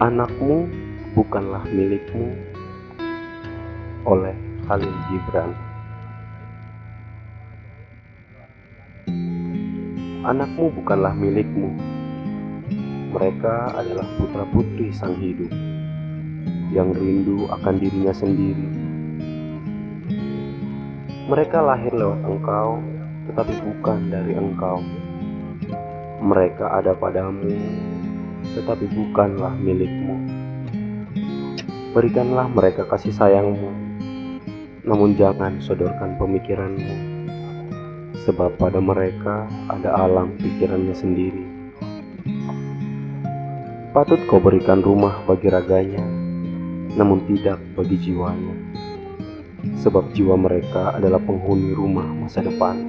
Anakmu bukanlah milikmu oleh Khalil Gibran. Anakmu bukanlah milikmu. Mereka adalah putra-putri sang hidup yang rindu akan dirinya sendiri. Mereka lahir lewat engkau, tetapi bukan dari engkau. Mereka ada padamu, tetapi bukanlah milikmu. Berikanlah mereka kasih sayangmu, namun jangan sodorkan pemikiranmu, sebab pada mereka ada alam pikirannya sendiri. Patut kau berikan rumah bagi raganya, namun tidak bagi jiwanya, sebab jiwa mereka adalah penghuni rumah masa depan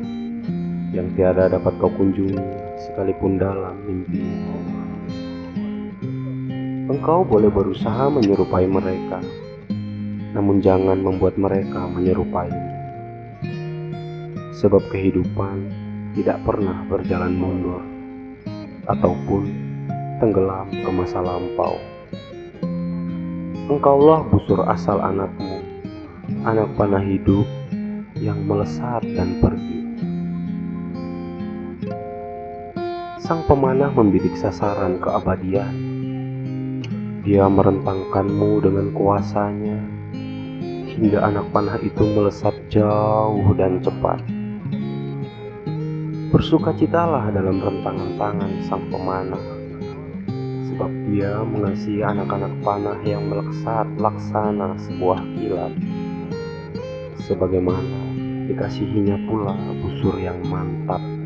yang tiada dapat kau kunjungi sekalipun dalam mimpi. Engkau boleh berusaha menyerupai mereka, namun jangan membuat mereka menyerupai. Sebab kehidupan tidak pernah berjalan mundur ataupun tenggelam ke masa lampau. Engkaulah busur asal anakmu, anak panah hidup yang melesat dan pergi. Sang pemanah membidik sasaran keabadian. Dia merentangkanmu dengan kuasanya hingga anak panah itu melesat jauh dan cepat. Bersukacitalah dalam rentangan tangan sang pemanah sebab dia mengasihi anak-anak panah yang meleksat laksana sebuah kilat sebagaimana dikasihinya pula busur yang mantap